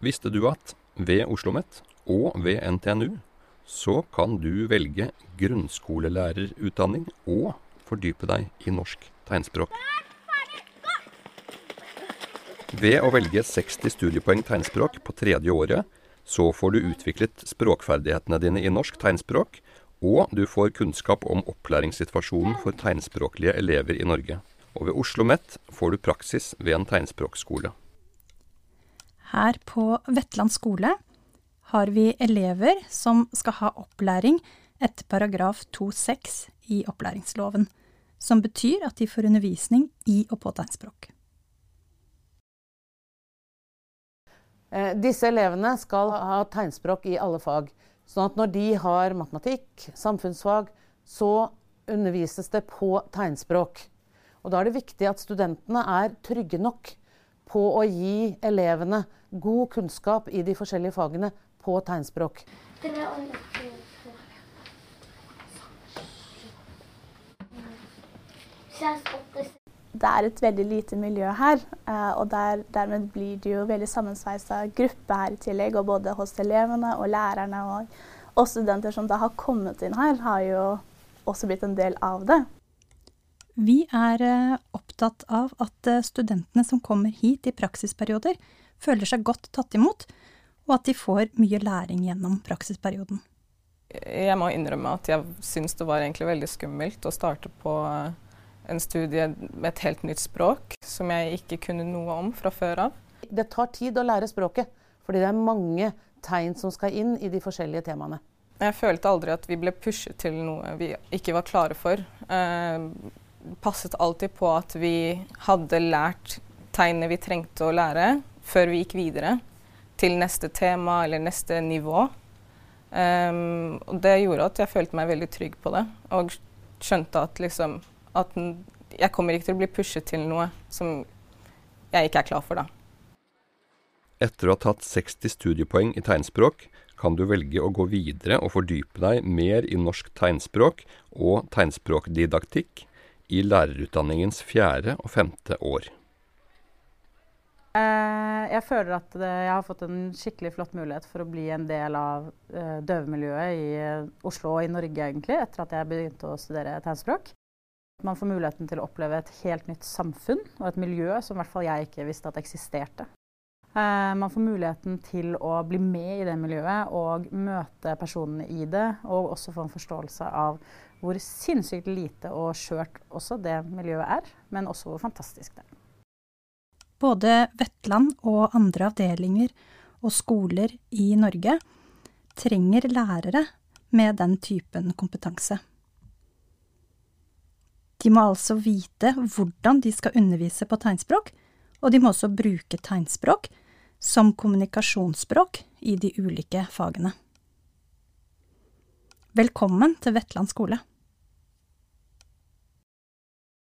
Visste du at ved Oslo OsloMet og ved NTNU så kan du velge grunnskolelærerutdanning og fordype deg i norsk tegnspråk. Ved å velge 60 studiepoeng tegnspråk på tredje året, så får du utviklet språkferdighetene dine i norsk tegnspråk, og du får kunnskap om opplæringssituasjonen for tegnspråklige elever i Norge. Og ved Oslo OsloMet får du praksis ved en tegnspråkskole. Her på Vetland skole har vi elever som skal ha opplæring etter paragraf 2-6 i opplæringsloven, som betyr at de får undervisning i og på tegnspråk. Eh, disse elevene skal ha tegnspråk i alle fag. Sånn at når de har matematikk, samfunnsfag, så undervises det på tegnspråk. Og da er det viktig at studentene er trygge nok på å gi elevene god kunnskap i de forskjellige fagene på tegnspråk. Det er et veldig lite miljø her, eh, og der, dermed blir det jo veldig sammensveisa gruppe her i tillegg. Og både hos elevene og lærerne og, og studenter som da har kommet inn her, har jo også blitt en del av det. Vi er eh, opptatt av at eh, studentene som kommer hit i praksisperioder, føler seg godt tatt imot, og at de får mye læring gjennom praksisperioden. Jeg må innrømme at jeg syns det var egentlig veldig skummelt å starte på en studie med et helt nytt språk som jeg ikke kunne noe om fra før av. Det tar tid å lære språket, fordi det er mange tegn som skal inn i de forskjellige temaene. Jeg følte aldri at vi ble pushet til noe vi ikke var klare for. Passet alltid på at vi hadde lært tegnene vi trengte å lære før vi gikk videre til neste tema eller neste nivå. Um, og det gjorde at jeg følte meg veldig trygg på det, og skjønte at liksom at jeg kommer ikke til å bli pushet til noe som jeg ikke er klar for, da. Etter å ha tatt 60 studiepoeng i tegnspråk, kan du velge å gå videre og fordype deg mer i norsk tegnspråk og tegnspråkdidaktikk i lærerutdanningens fjerde og femte år. Eh, jeg føler at jeg har fått en skikkelig flott mulighet for å bli en del av uh, døvemiljøet i eh, Oslo og i Norge, egentlig, etter at jeg begynte å studere tegnspråk. Man får muligheten til å oppleve et helt nytt samfunn og et miljø som i hvert fall jeg ikke visste at eksisterte. Man får muligheten til å bli med i det miljøet og møte personene i det, og også få en forståelse av hvor sinnssykt lite og skjørt også det miljøet er, men også hvor fantastisk det er. Både Vetland og andre avdelinger og skoler i Norge trenger lærere med den typen kompetanse. De må altså vite hvordan de skal undervise på tegnspråk, og de må også bruke tegnspråk som kommunikasjonsspråk i de ulike fagene. Velkommen til Vetland skole.